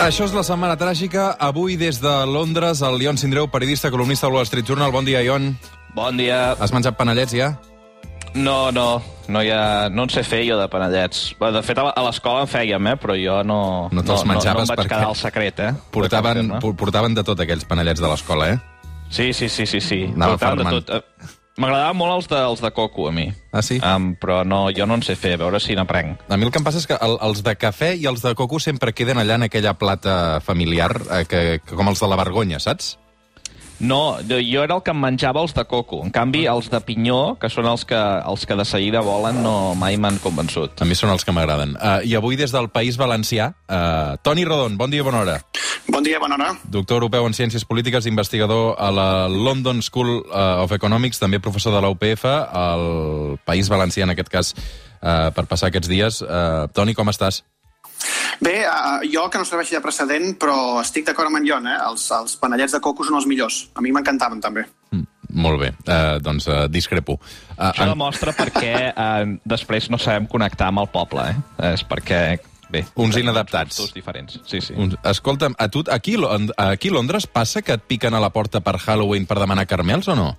Això és la setmana tràgica. Avui, des de Londres, el Ion Sindreu, periodista, columnista del Wall Street Journal. Bon dia, Ion. Bon dia. Has menjat panellets, ja? No, no, no, hi ha, no en sé fer jo de panellets. De fet, a la- a l'escola en fèiem, eh? però jo no... No te'ls no, menjaves no, no em vaig perquè quedar al secret, eh? Portaven, portaven de tot aquells panellets de l'escola, eh? Sí, sí, sí, sí. sí. Anava Portaven de tot. M'agradaven molt els de, els de coco, a mi. Ah, sí? Um, però no, jo no en sé fer, a veure si n'aprenc. A mi el que em passa és que el, els de cafè i els de coco sempre queden allà en aquella plata familiar, eh, que, que com els de la vergonya, saps? No, jo jo era el que em menjava els de coco. En canvi, els de pinyó, que són els que, els que de seguida volen, no, mai m'han convençut. A mi són els que m'agraden. Uh, I avui, des del País Valencià, uh, Toni Rodon, bon dia, bona hora. Bon dia, bona hora. Doctor europeu en Ciències Polítiques, investigador a la London School uh, of Economics, també professor de la UPF, al País Valencià, en aquest cas, uh, per passar aquests dies. Uh, Toni, com estàs? Bé, uh, jo que no serveixi de precedent, però estic d'acord amb en Jon, eh? Els, els panellets de coco són els millors. A mi m'encantaven, també. Mm, molt bé, uh, doncs uh, discrepo. Uh, Això demostra per què eh, després no sabem connectar amb el poble, eh? És perquè, bé... Uns inadaptats. gustos diferents, sí, sí. Un, escolta'm, a tu, aquí, aquí a Londres passa que et piquen a la porta per Halloween per demanar carmels o no?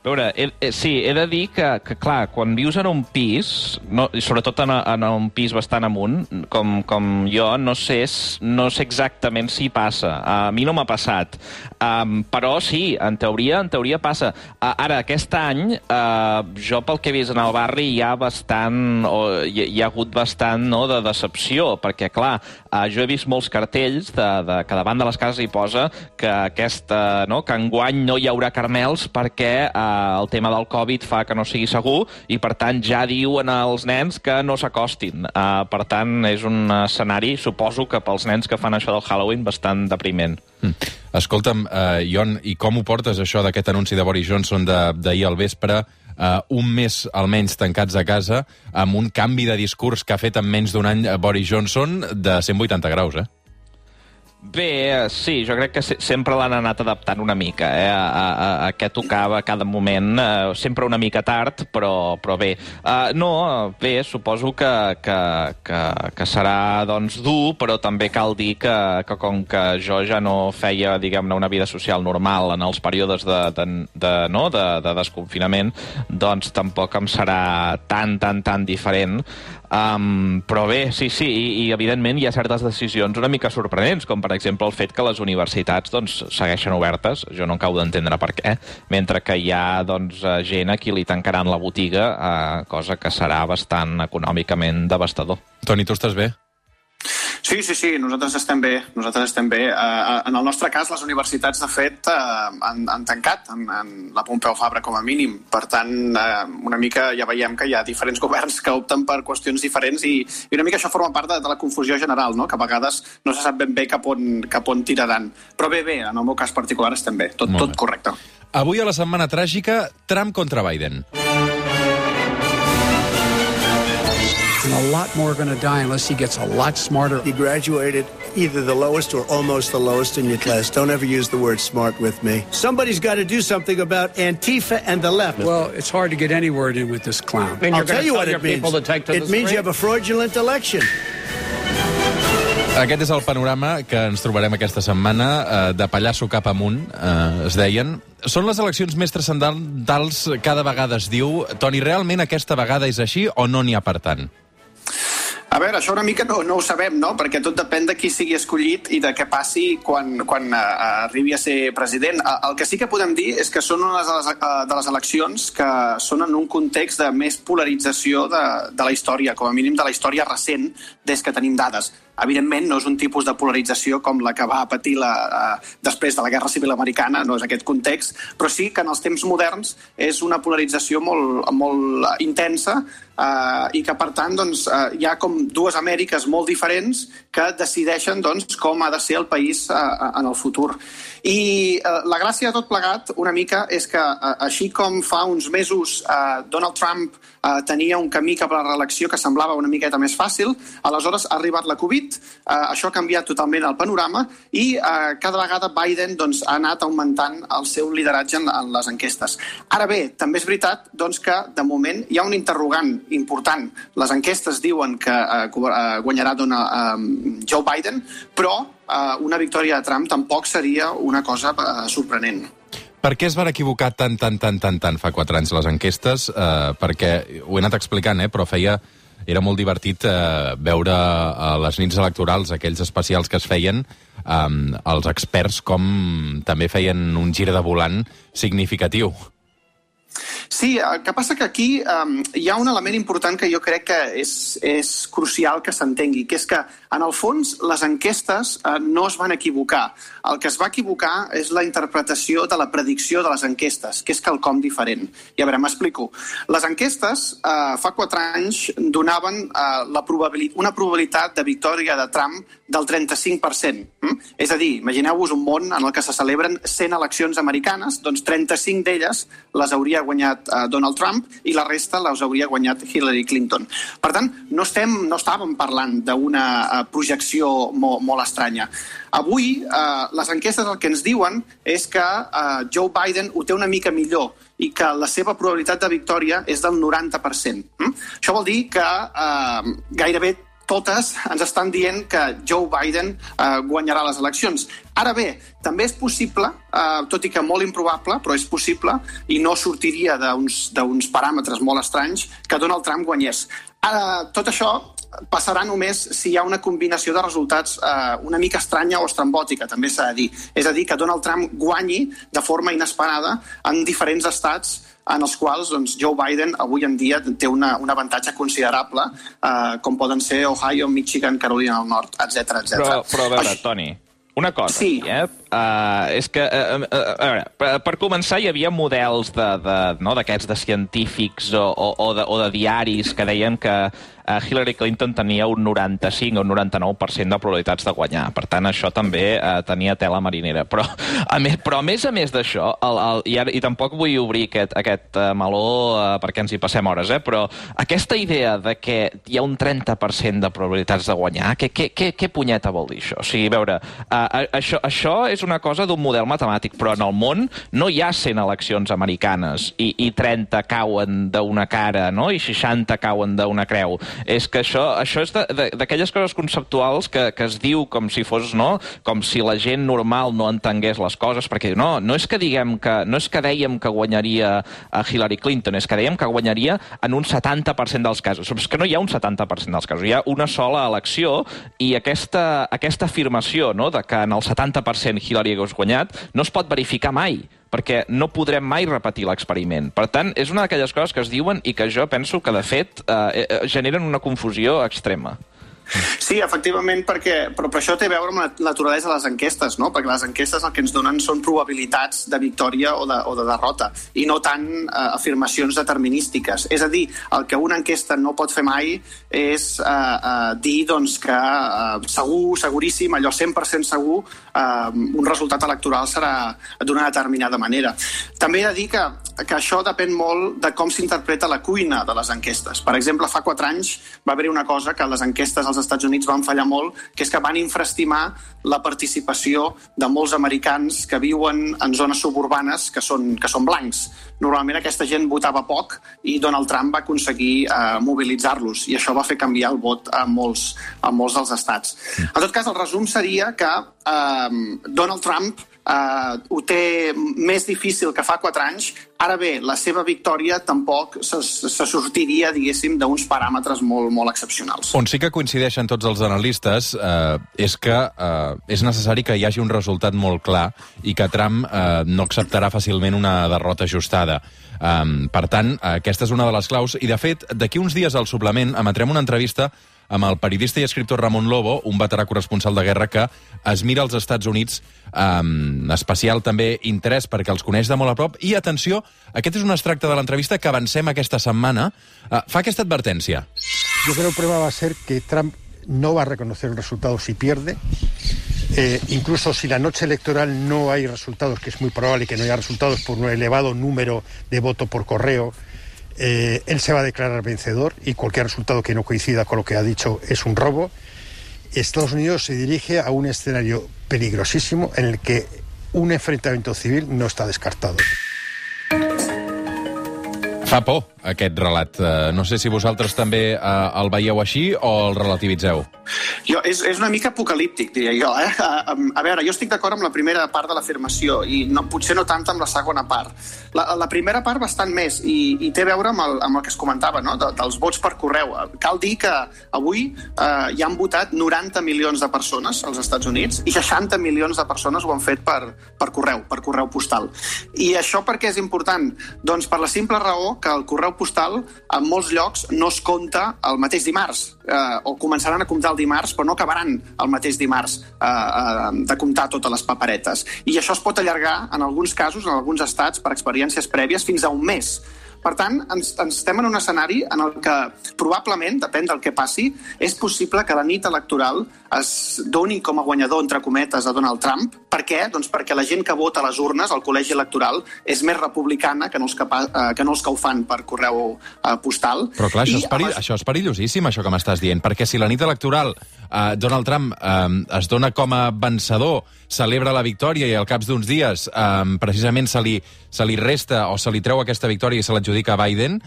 A veure, he, he, sí, he de dir que, que, clar, quan vius en un pis, no, i sobretot en, en un pis bastant amunt, com, com jo, no sé, no sé exactament si passa. A mi no m'ha passat. Um, però sí, en teoria, en teoria passa. Uh, ara, aquest any, uh, jo pel que he vist en el barri hi ha bastant, o hi, hi ha hagut bastant no, de decepció, perquè, clar, uh, jo he vist molts cartells de, de, que davant de les cases hi posa que aquesta, no, que enguany no hi haurà carmels perquè uh, el tema del Covid fa que no sigui segur i, per tant, ja diuen als nens que no s'acostin. Uh, per tant, és un escenari, suposo que pels nens que fan això del Halloween, bastant depriment. Mm. Escolta'm, uh, Ion, i com ho portes, això d'aquest anunci de Boris Johnson d'ahir al vespre, uh, un mes almenys tancats a casa, amb un canvi de discurs que ha fet en menys d'un any eh, Boris Johnson de 180 graus, eh? Bé, eh, sí, jo crec que se sempre l'han anat adaptant una mica eh, a, a, a què tocava a cada moment, eh, sempre una mica tard, però, però bé. Uh, no, bé, suposo que, que, que, que serà doncs, dur, però també cal dir que, que com que jo ja no feia, diguem-ne, una vida social normal en els períodes de, de, de, no, de, de desconfinament, doncs tampoc em serà tan, tan, tan diferent. Um, però bé, sí, sí, i, i evidentment hi ha certes decisions una mica sorprenents, com per exemple el fet que les universitats doncs, segueixen obertes, jo no acabo d'entendre per què, mentre que hi ha doncs, eh, gent a qui li tancaran la botiga, uh, cosa que serà bastant econòmicament devastador. Toni, tu estàs bé? Sí, sí, sí, nosaltres estem bé, nosaltres estem bé. Uh, en el nostre cas, les universitats, de fet, uh, han, han tancat en, en la Pompeu Fabra com a mínim. Per tant, uh, una mica ja veiem que hi ha diferents governs que opten per qüestions diferents i, i una mica això forma part de, de la confusió general, no? que a vegades no se sap ben bé cap on, cap on tiraran. Però bé, bé, en el meu cas particular estem bé, tot, tot correcte. Avui a la setmana tràgica, Trump contra Biden. And a lot more are going to die unless he gets a lot smarter. You graduated either the lowest or almost the lowest in your class. Don't ever use the word smart with me. Somebody's got to do something about Antifa and the left. Well, it's hard to get any word in with this clown. I'll tell you what it means. it means you have a fraudulent election. Aquest és el panorama que ens trobarem aquesta setmana, eh, de pallasso cap amunt, eh, es deien. Són les eleccions més transcendentals, cada vegada es diu. Toni, realment aquesta vegada és així o no n'hi ha per tant? A veure, això una mica no, no ho sabem, no? Perquè tot depèn de qui sigui escollit i de què passi quan, quan uh, arribi a ser president. Uh, el que sí que podem dir és que són unes de les, uh, de les eleccions que són en un context de més polarització de, de la història, com a mínim de la història recent, des que tenim dades. Evidentment, no és un tipus de polarització com la que va patir la, uh, després de la Guerra Civil Americana, no és aquest context, però sí que en els temps moderns és una polarització molt, molt intensa uh, i que, per tant, doncs, uh, hi ha com dues Amèriques molt diferents que decideixen doncs, com ha de ser el país uh, en el futur. I uh, la gràcia de tot plegat, una mica, és que, uh, així com fa uns mesos uh, Donald Trump uh, tenia un camí cap a la reelecció que semblava una miqueta més fàcil, aleshores ha arribat la Covid, uh, això ha canviat totalment el panorama i uh, cada vegada Biden doncs, ha anat augmentant el seu lideratge en, en les enquestes. Ara bé, també és veritat doncs, que de moment hi ha un interrogant important. Les enquestes diuen que uh, guanyarà dona, uh, Joe Biden, però uh, una victòria de Trump tampoc seria una cosa uh, sorprenent. Per què es van equivocar tant, tant, tant, tant, tant fa quatre anys les enquestes? Uh, perquè ho he anat explicant, eh, però feia era molt divertit eh, veure a les nits electorals, aquells especials que es feien, eh, els experts com també feien un gir de volant significatiu. Sí, el que passa que aquí um, hi ha un element important que jo crec que és, és crucial que s'entengui, que és que, en el fons, les enquestes uh, no es van equivocar. El que es va equivocar és la interpretació de la predicció de les enquestes, que és quelcom diferent. I a veure, m'explico. Les enquestes, uh, fa quatre anys, donaven uh, la probabilitat, una probabilitat de victòria de Trump del 35%. Mm? És a dir, imagineu-vos un món en el que se celebren 100 eleccions americanes, doncs 35 d'elles les hauria guanyat uh, Donald Trump i la resta les hauria guanyat Hillary Clinton. Per tant, no, estem, no estàvem parlant d'una uh, projecció molt, molt estranya. Avui, uh, les enquestes el que ens diuen és que uh, Joe Biden ho té una mica millor i que la seva probabilitat de victòria és del 90%. Mm? Això vol dir que uh, gairebé totes ens estan dient que Joe Biden eh, guanyarà les eleccions. Ara bé, també és possible, eh, tot i que molt improbable, però és possible, i no sortiria d'uns paràmetres molt estranys, que Donald Trump guanyés. Ara, tot això passarà només si hi ha una combinació de resultats eh, una mica estranya o estrambòtica, també s'ha de dir. És a dir, que Donald Trump guanyi de forma inesperada en diferents estats en els quals doncs, Joe Biden avui en dia té una, un avantatge considerable, eh, com poden ser Ohio, Michigan, Carolina del Nord, etc etc. Però, però a veure. Toni, una cosa, sí. eh? Uh, és que, uh, uh, a veure, per, per començar, hi havia models d'aquests de, de, no, de científics o, o, o, de, o de diaris que deien que uh, Hillary Clinton tenia un 95 o un 99% de probabilitats de guanyar. Per tant, això també uh, tenia tela marinera. Però a més, però a més a més d'això, i, ara, i tampoc vull obrir aquest, aquest uh, meló uh, perquè ens hi passem hores, eh? però aquesta idea de que hi ha un 30% de probabilitats de guanyar, què punyeta vol dir això? O sigui, a veure, uh, això, això és és una cosa d'un model matemàtic, però en el món no hi ha 100 eleccions americanes i, i 30 cauen d'una cara no? i 60 cauen d'una creu. És que això, això és d'aquelles coses conceptuals que, que es diu com si fos, no? com si la gent normal no entengués les coses, perquè no, no és que diguem que, no és que dèiem que guanyaria a Hillary Clinton, és que dèiem que guanyaria en un 70% dels casos. És que no hi ha un 70% dels casos, hi ha una sola elecció i aquesta, aquesta afirmació no? de que en el 70% Hillary hagués guanyat, no es pot verificar mai perquè no podrem mai repetir l'experiment. Per tant, és una d'aquelles coses que es diuen i que jo penso que, de fet, eh, eh generen una confusió extrema. Sí, efectivament, perquè, però, però això té a veure amb la naturalesa de les enquestes, no? perquè les enquestes el que ens donen són probabilitats de victòria o de, o de derrota, i no tant eh, afirmacions determinístiques. És a dir, el que una enquesta no pot fer mai és eh, eh, dir doncs, que eh, segur, seguríssim, allò 100% segur, eh, un resultat electoral serà d'una determinada manera. També he de dir que, que això depèn molt de com s'interpreta la cuina de les enquestes. Per exemple, fa quatre anys va haver-hi una cosa que les enquestes als Estats Units van fallar molt, que és que van infraestimar la participació de molts americans que viuen en zones suburbanes que són, que són blancs. Normalment aquesta gent votava poc i Donald Trump va aconseguir eh, mobilitzar-los i això va fer canviar el vot a molts, a molts dels estats. En tot cas, el resum seria que eh, Donald Trump eh, ho té més difícil que fa 4 anys. Ara bé, la seva victòria tampoc se, se sortiria, diguéssim, d'uns paràmetres molt, molt excepcionals. On sí que coincideixen tots els analistes eh, és que eh, és necessari que hi hagi un resultat molt clar i que Trump eh, no acceptarà fàcilment una derrota ajustada. Um, per tant, aquesta és una de les claus. I, de fet, d'aquí uns dies al suplement emetrem una entrevista amb el periodista i escriptor Ramon Lobo, un veterà corresponsal de guerra que es mira als Estats Units amb especial també interès perquè els coneix de molt a prop. I, atenció, aquest és un extracte de l'entrevista que avancem aquesta setmana. Uh, fa aquesta advertència. Yo creo que el problema va a ser que Trump no va a reconocer el resultado si pierde. Eh, incluso si la noche electoral no hay resultados, que es muy probable que no haya resultados por un elevado número de voto por correo, eh, él se va a declarar vencedor y cualquier resultado que no coincida con lo que ha dicho es un robo. Estados Unidos se dirige a un escenario peligrosísimo en el que un enfrentamiento civil no está descartado. Aquest relat. Uh, no sé si vosaltres també uh, el veieu així o el relativitzeu. Jo, és, és una mica apocalíptic, diria jo. Eh? A, a veure, jo estic d'acord amb la primera part de l'afirmació i no, potser no tant amb la segona part. La, la primera part bastant més i, i té a veure amb el, amb el que es comentava, no? de, dels vots per correu. Cal dir que avui eh, hi han votat 90 milions de persones als Estats Units i 60 milions de persones ho han fet per, per correu, per correu postal. I això per què és important? Doncs per la simple raó que el correu postal en molts llocs no es compta el mateix dimarts, eh, o començaran a comptar el dimarts, però no acabaran el mateix dimarts eh, eh, de comptar totes les paperetes. I això es pot allargar, en alguns casos, en alguns estats, per experiències prèvies, fins a un mes. Per tant, ens, ens estem en un escenari en el que probablement, depèn del que passi, és possible que la nit electoral es doni com a guanyador, entre cometes, a Donald Trump. Per què? Doncs perquè la gent que vota a les urnes, al col·legi electoral, és més republicana que no els que, eh, que, no els que ho fan per correu eh, postal. Però clar, això, I, és, peri... les... això és perillosíssim, això que m'estàs dient, perquè si la nit electoral eh, Donald Trump eh, es dona com a vencedor, celebra la victòria i al caps d'uns dies eh, precisament se li, se li resta o se li treu aquesta victòria i se l'adjudica a Biden,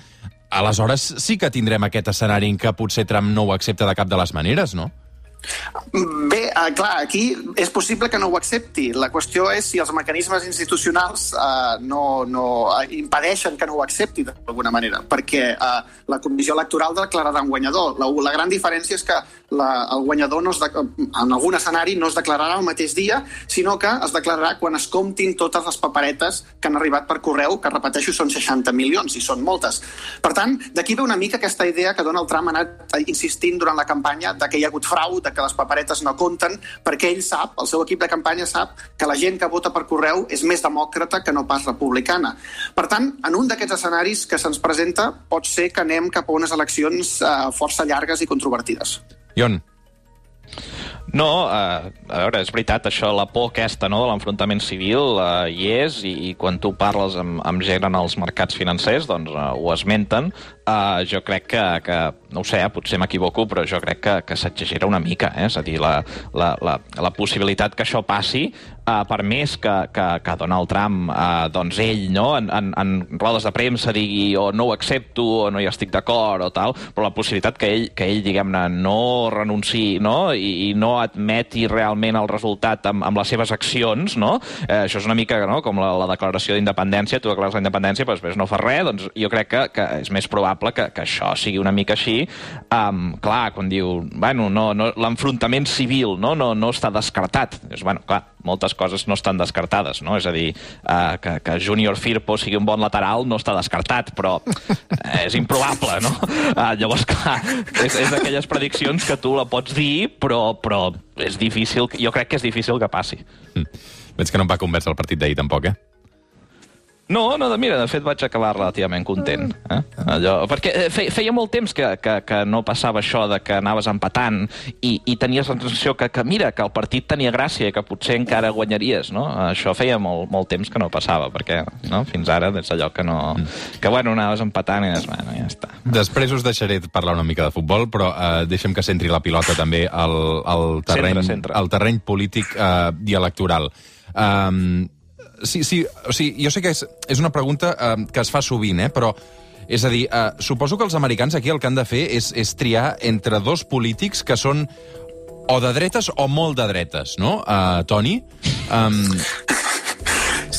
aleshores sí que tindrem aquest escenari en què potser Trump no ho accepta de cap de les maneres, no? Bé, eh, clar, aquí és possible que no ho accepti. La qüestió és si els mecanismes institucionals eh, no, no eh, impedeixen que no ho accepti d'alguna manera, perquè eh, la comissió electoral declararà un guanyador. La, la gran diferència és que la, el guanyador no es de, en algun escenari no es declararà el mateix dia, sinó que es declararà quan es comptin totes les paperetes que han arribat per correu, que repeteixo són 60 milions, i són moltes. Per tant, d'aquí ve una mica aquesta idea que Donald Trump ha anat insistint durant la campanya de que hi ha hagut frau, de que les paperetes no compten, perquè ell sap, el seu equip de campanya sap, que la gent que vota per correu és més demòcrata que no pas republicana. Per tant, en un d'aquests escenaris que se'ns presenta, pot ser que anem cap a unes eleccions eh, força llargues i controvertides. Ion. No, eh, a veure, és veritat, això, la por aquesta no, de l'enfrontament civil eh, hi és, i, i quan tu parles amb, amb gent en els mercats financers, doncs eh, ho esmenten. Eh, jo crec que, que, no ho sé, eh, potser m'equivoco, però jo crec que, que s'exagera una mica, eh? és a dir, la, la, la, la possibilitat que això passi, eh, per més que, que, que Donald Trump, eh, doncs ell, no, en, en, en rodes de premsa digui o no ho accepto o no hi estic d'acord o tal, però la possibilitat que ell, que ell diguem-ne, no renunciï no? I, i no admeti realment el resultat amb, amb les seves accions, no? Eh, això és una mica no? com la, la declaració d'independència, tu declares la independència, però després no fas res, doncs jo crec que, que és més probable que, que això sigui una mica així. Um, clar, quan diu, bueno, no, no, l'enfrontament civil no, no, no està descartat. Dius, bueno, clar, moltes coses no estan descartades, no? És a dir, uh, que, que Junior Firpo sigui un bon lateral no està descartat, però uh, és improbable, no? Uh, llavors, clar, és, és d'aquelles prediccions que tu la pots dir, però, però és difícil, jo crec que és difícil que passi. Mm. Veig que no em va convèncer el partit d'ahir tampoc, eh? No, no, mira, de fet vaig acabar relativament content. Eh? Allò, perquè fe, feia molt temps que, que, que no passava això de que anaves empatant i, i tenies la sensació que, que, mira, que el partit tenia gràcia i que potser encara guanyaries, no? Això feia molt, molt temps que no passava, perquè no? fins ara és allò que no... Que, bueno, anaves empatant i dius, bueno, ja està. Després us deixaré parlar una mica de futbol, però eh, deixem que centri la pilota també al, al, terreny, Centre, centre. al terreny polític eh, i electoral. Um, sí, sí, o sigui, jo sé que és, és una pregunta eh, que es fa sovint, eh, però és a dir, eh, suposo que els americans aquí el que han de fer és, és triar entre dos polítics que són o de dretes o molt de dretes, no, uh, Toni? Um,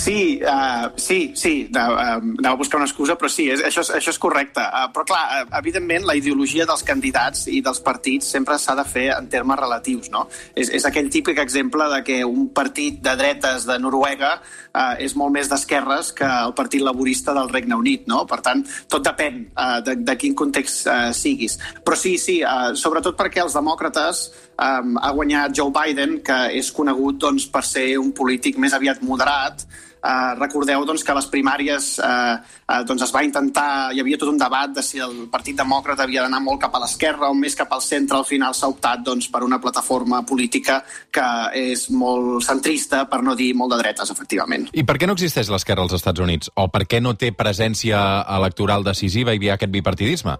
Sí, uh, sí, sí, uh, anava a buscar una excusa, però sí, és, això, és, això és correcte. Uh, però clar, uh, evidentment, la ideologia dels candidats i dels partits sempre s'ha de fer en termes relatius, no? És, és aquell típic exemple de que un partit de dretes de Noruega uh, és molt més d'esquerres que el Partit Laborista del Regne Unit, no? Per tant, tot depèn uh, de, de quin context uh, siguis. Però sí, sí, uh, sobretot perquè els demòcrates um, ha guanyat Joe Biden, que és conegut doncs, per ser un polític més aviat moderat, Uh, recordeu doncs, que a les primàries uh, uh, doncs es va intentar, hi havia tot un debat de si el Partit Demòcrata havia d'anar molt cap a l'esquerra o més cap al centre, al final s'ha optat doncs, per una plataforma política que és molt centrista, per no dir molt de dretes, efectivament. I per què no existeix l'esquerra als Estats Units? O per què no té presència electoral decisiva i hi ha aquest bipartidisme?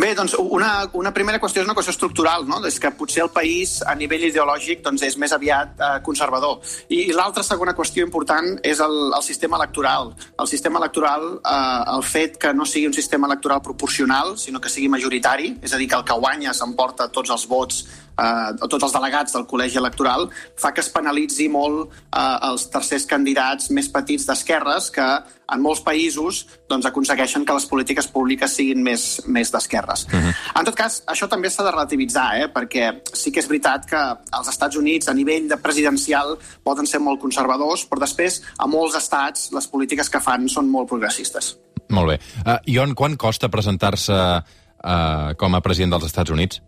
Bé, doncs una, una primera qüestió és una qüestió estructural, no? És que potser el país a nivell ideològic doncs, és més aviat eh, conservador. I, i l'altra segona qüestió important és el, el sistema electoral. El sistema electoral, eh, el fet que no sigui un sistema electoral proporcional, sinó que sigui majoritari, és a dir, que el que guanya s'emporta tots els vots eh, tots els delegats del col·legi electoral, fa que es penalitzi molt eh, els tercers candidats més petits d'esquerres que en molts països doncs, aconsegueixen que les polítiques públiques siguin més, més d'esquerres. Uh -huh. En tot cas, això també s'ha de relativitzar, eh? perquè sí que és veritat que als Estats Units, a nivell de presidencial, poden ser molt conservadors, però després, a molts estats, les polítiques que fan són molt progressistes. Molt bé. Uh, Ion, quan costa presentar-se uh, com a president dels Estats Units?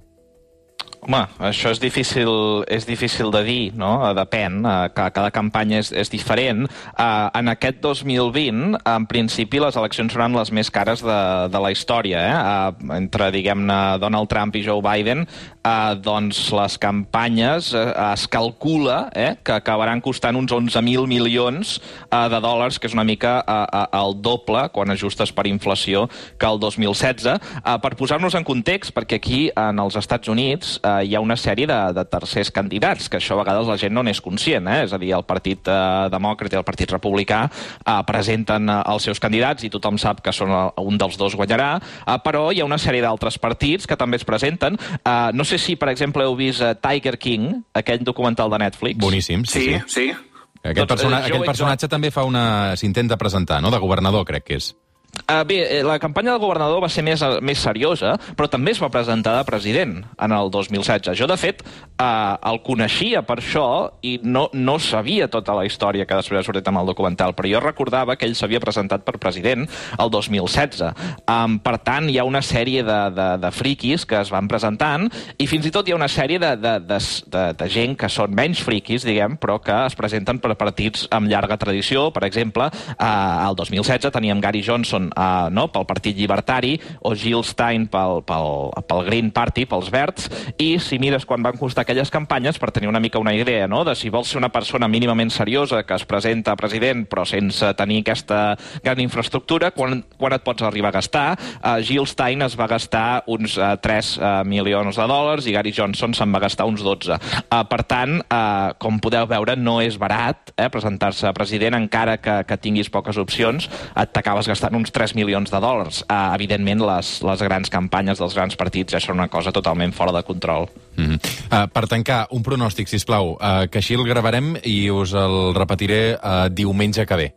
Home, això és difícil, és difícil de dir, no? Depèn, eh, cada campanya és, és diferent. Eh, en aquest 2020, en principi, les eleccions seran les més cares de, de la història. Eh? eh entre, diguem-ne, Donald Trump i Joe Biden, eh, doncs les campanyes eh, es calcula eh, que acabaran costant uns 11.000 milions eh, de dòlars, que és una mica eh, eh, el doble, quan ajustes per inflació, que el 2016. Eh, per posar-nos en context, perquè aquí, en els Estats Units, eh, hi ha una sèrie de, de tercers candidats, que això a vegades la gent no n'és conscient, eh? és a dir, el Partit eh, Demòcrata i el Partit Republicà eh, presenten eh, els seus candidats i tothom sap que són el, un dels dos guanyarà, eh, però hi ha una sèrie d'altres partits que també es presenten. Eh, no sé si, per exemple, heu vist eh, Tiger King, aquell documental de Netflix. Boníssim, sí, sí. sí. sí. Aquest, doncs, persona, aquest personatge també fa una... s'intenta presentar, no?, de governador, crec que és. Uh, bé, eh, la campanya del governador va ser més, més seriosa, però també es va presentar de president en el 2016. Jo, de fet, uh, el coneixia per això i no, no sabia tota la història que després ha sortit en el documental, però jo recordava que ell s'havia presentat per president el 2016. Um, per tant, hi ha una sèrie de, de, de friquis que es van presentant i fins i tot hi ha una sèrie de, de, de, de, de gent que són menys friquis, diguem, però que es presenten per partits amb llarga tradició. Per exemple, uh, el 2016 teníem Gary Johnson Johnson uh, no, pel Partit Llibertari o Jill Stein pel, pel, pel Green Party, pels Verds, i si mires quan van costar aquelles campanyes, per tenir una mica una idea no, de si vols ser una persona mínimament seriosa que es presenta a president però sense tenir aquesta gran infraestructura, quan, quan et pots arribar a gastar? Uh, Jill Stein es va gastar uns uh, 3 uh, milions de dòlars i Gary Johnson se'n va gastar uns 12. Uh, per tant, uh, com podeu veure, no és barat eh, presentar-se a president, encara que, que tinguis poques opcions, et t'acabes gastant uns 3 milions de dòlars. Uh, evidentment, les, les grans campanyes dels grans partits ja són una cosa totalment fora de control. Mm -hmm. uh, per tancar, un pronòstic, si plau, uh, que així el gravarem i us el repetiré uh, diumenge que ve.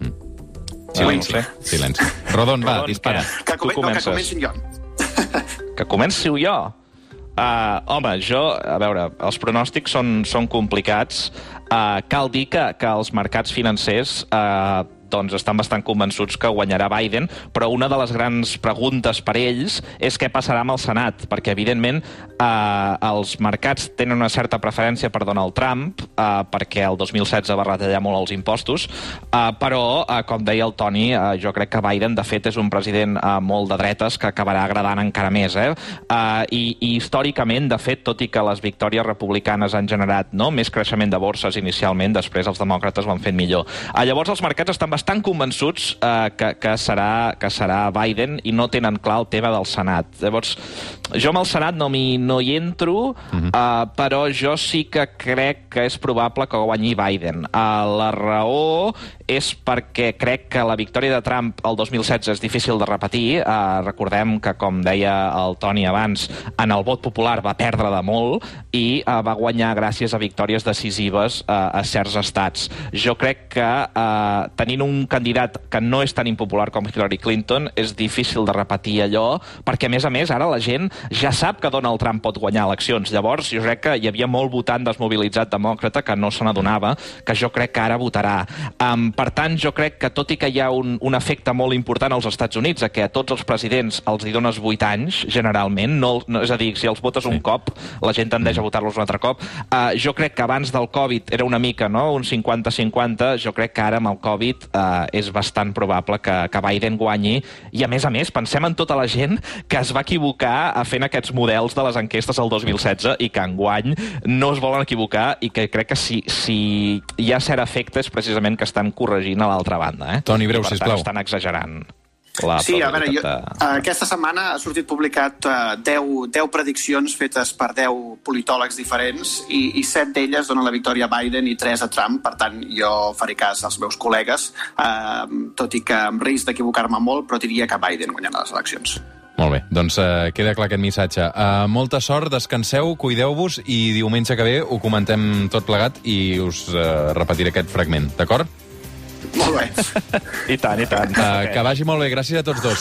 Mm. Silenci. Uh, no Silenci. Rodon, va, Rodon, dispara. Que, que, com, no, que comenci jo. que comenci jo? Uh, home, jo, a veure, els pronòstics són, són complicats. Uh, cal dir que, que els mercats financers uh, doncs estan bastant convençuts que guanyarà Biden, però una de les grans preguntes per ells és què passarà amb el Senat, perquè evidentment eh, els mercats tenen una certa preferència per Donald Trump, eh, perquè el 2016 va retallar molt els impostos, eh, però, eh, com deia el Toni, eh, jo crec que Biden, de fet, és un president eh, molt de dretes que acabarà agradant encara més. Eh? Eh, i, I històricament, de fet, tot i que les victòries republicanes han generat no, més creixement de borses inicialment, després els demòcrates ho han fet millor. Eh, llavors, els mercats estan bastant bastant convençuts uh, que, que, serà, que serà Biden i no tenen clar el tema del Senat. Llavors, jo amb el Senat no, hi, no hi entro, uh -huh. uh, però jo sí que crec que és probable que guanyi Biden. Uh, la raó és perquè crec que la victòria de Trump el 2016 és difícil de repetir. Uh, recordem que, com deia el Toni abans, en el vot popular va perdre de molt i uh, va guanyar gràcies a victòries decisives uh, a certs estats. Jo crec que uh, tenint un candidat que no és tan impopular com Hillary Clinton és difícil de repetir allò, perquè, a més a més, ara la gent ja sap que Donald Trump pot guanyar eleccions. Llavors, jo crec que hi havia molt votant desmobilitzat demòcrata que no se n'adonava, que jo crec que ara votarà. Um, per tant, jo crec que tot i que hi ha un, un efecte molt important als Estats Units, a que a tots els presidents els hi dones 8 anys, generalment, no, no, és a dir, si els votes un cop, la gent tendeix a votar-los un altre cop. Uh, jo crec que abans del Covid era una mica, no?, un 50-50, jo crec que ara amb el Covid uh, és bastant probable que, que Biden guanyi, i a més a més, pensem en tota la gent que es va equivocar a fent aquests models de les enquestes el 2016 i que enguany no es volen equivocar i que crec que si, si hi ha cert efecte és precisament que estan corregint a l'altra banda. Eh? Toni Breu, I, per sisplau. estan exagerant. La Sí, a veure, jo, aquesta setmana ha sortit publicat uh, 10, 10 prediccions fetes per 10 politòlegs diferents i, i 7 d'elles donen la victòria a Biden i 3 a Trump, per tant jo faré cas als meus col·legues, uh, tot i que amb risc d'equivocar-me molt, però diria que Biden guanyarà les eleccions. Molt bé, doncs uh, queda clar aquest missatge. Uh, molta sort, descanseu, cuideu-vos i diumenge que ve ho comentem tot plegat i us uh, repetiré aquest fragment, d'acord? Molt bé. I tant, i tant. Uh, que vagi molt bé, gràcies a tots dos.